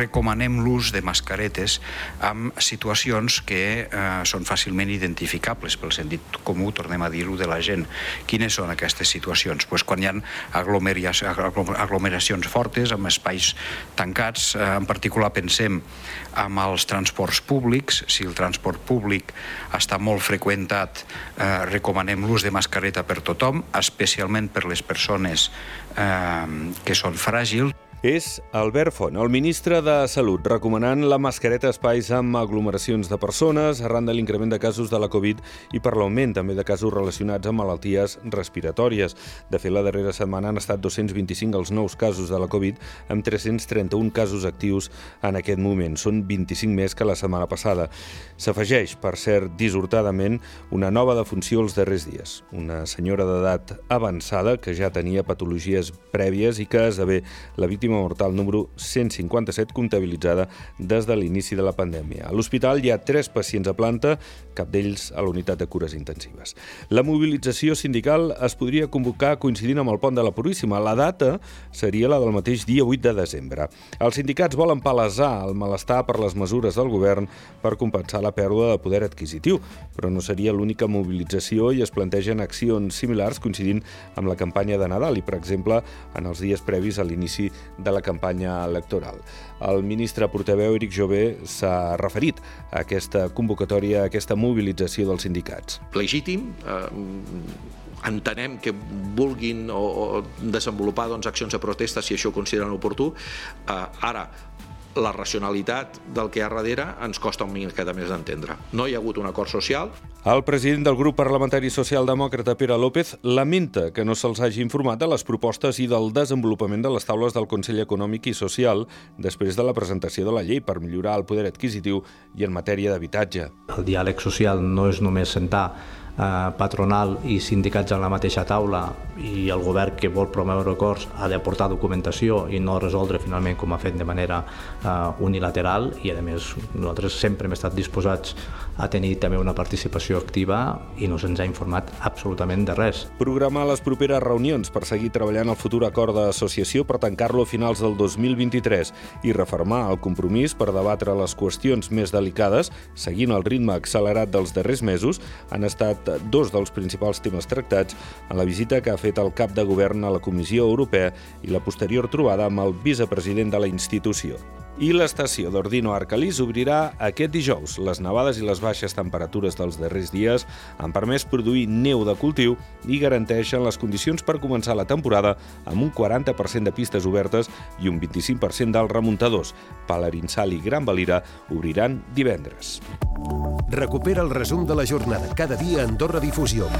recomanem l'ús de mascaretes amb situacions que eh, són fàcilment identificables pel sentit comú, tornem a dir-ho, de la gent. Quines són aquestes situacions? Pues quan hi ha aglomeracions fortes, amb espais tancats, eh, en particular pensem amb els transports públics, si el transport públic està molt freqüentat, eh, recomanem l'ús de mascareta per tothom, especialment per les persones eh, que són fràgils. És Albert Font, el ministre de Salut, recomanant la mascareta a espais amb aglomeracions de persones arran de l'increment de casos de la Covid i per l'augment també de casos relacionats amb malalties respiratòries. De fet, la darrera setmana han estat 225 els nous casos de la Covid, amb 331 casos actius en aquest moment. Són 25 més que la setmana passada. S'afegeix, per cert, dissortadament, una nova defunció els darrers dies. Una senyora d'edat avançada que ja tenia patologies prèvies i que esdevé la víctima víctima mortal número 157 comptabilitzada des de l'inici de la pandèmia. A l'hospital hi ha tres pacients a planta, cap d'ells a la unitat de cures intensives. La mobilització sindical es podria convocar coincidint amb el pont de la Puríssima. La data seria la del mateix dia 8 de desembre. Els sindicats volen palesar el malestar per les mesures del govern per compensar la pèrdua de poder adquisitiu, però no seria l'única mobilització i es plantegen accions similars coincidint amb la campanya de Nadal i, per exemple, en els dies previs a l'inici de la campanya electoral. El ministre portaveu Eric Jové s'ha referit a aquesta convocatòria, a aquesta mobilització dels sindicats. Legítim, eh, entenem que vulguin o, o desenvolupar doncs, accions de protesta si això ho consideren oportú. Eh, ara, la racionalitat del que hi ha darrere ens costa un mica més d'entendre. No hi ha hagut un acord social. El president del grup parlamentari socialdemòcrata, Pere López, lamenta que no se'ls hagi informat de les propostes i del desenvolupament de les taules del Consell Econòmic i Social després de la presentació de la llei per millorar el poder adquisitiu i en matèria d'habitatge. El diàleg social no és només sentar patronal i sindicats en la mateixa taula i el govern que vol promoure acords ha d'aportar documentació i no resoldre finalment com ha fet de manera eh, unilateral i a més nosaltres sempre hem estat disposats a tenir també una participació activa i no se'ns ha informat absolutament de res. Programar les properes reunions per seguir treballant el futur acord d'associació per tancar-lo a finals del 2023 i reformar el compromís per debatre les qüestions més delicades, seguint el ritme accelerat dels darrers mesos, han estat dos dels principals temes tractats en la visita que ha fet el cap de govern a la Comissió Europea i la posterior trobada amb el vicepresident de la institució. I l'estació d'Ordino Arcalís obrirà aquest dijous. Les nevades i les baixes temperatures dels darrers dies han permès produir neu de cultiu i garanteixen les condicions per començar la temporada amb un 40% de pistes obertes i un 25% dels remuntadors. Palarinsal i Gran Valira obriran divendres. Recupera el resum de la jornada cada dia a Andorra Difusió.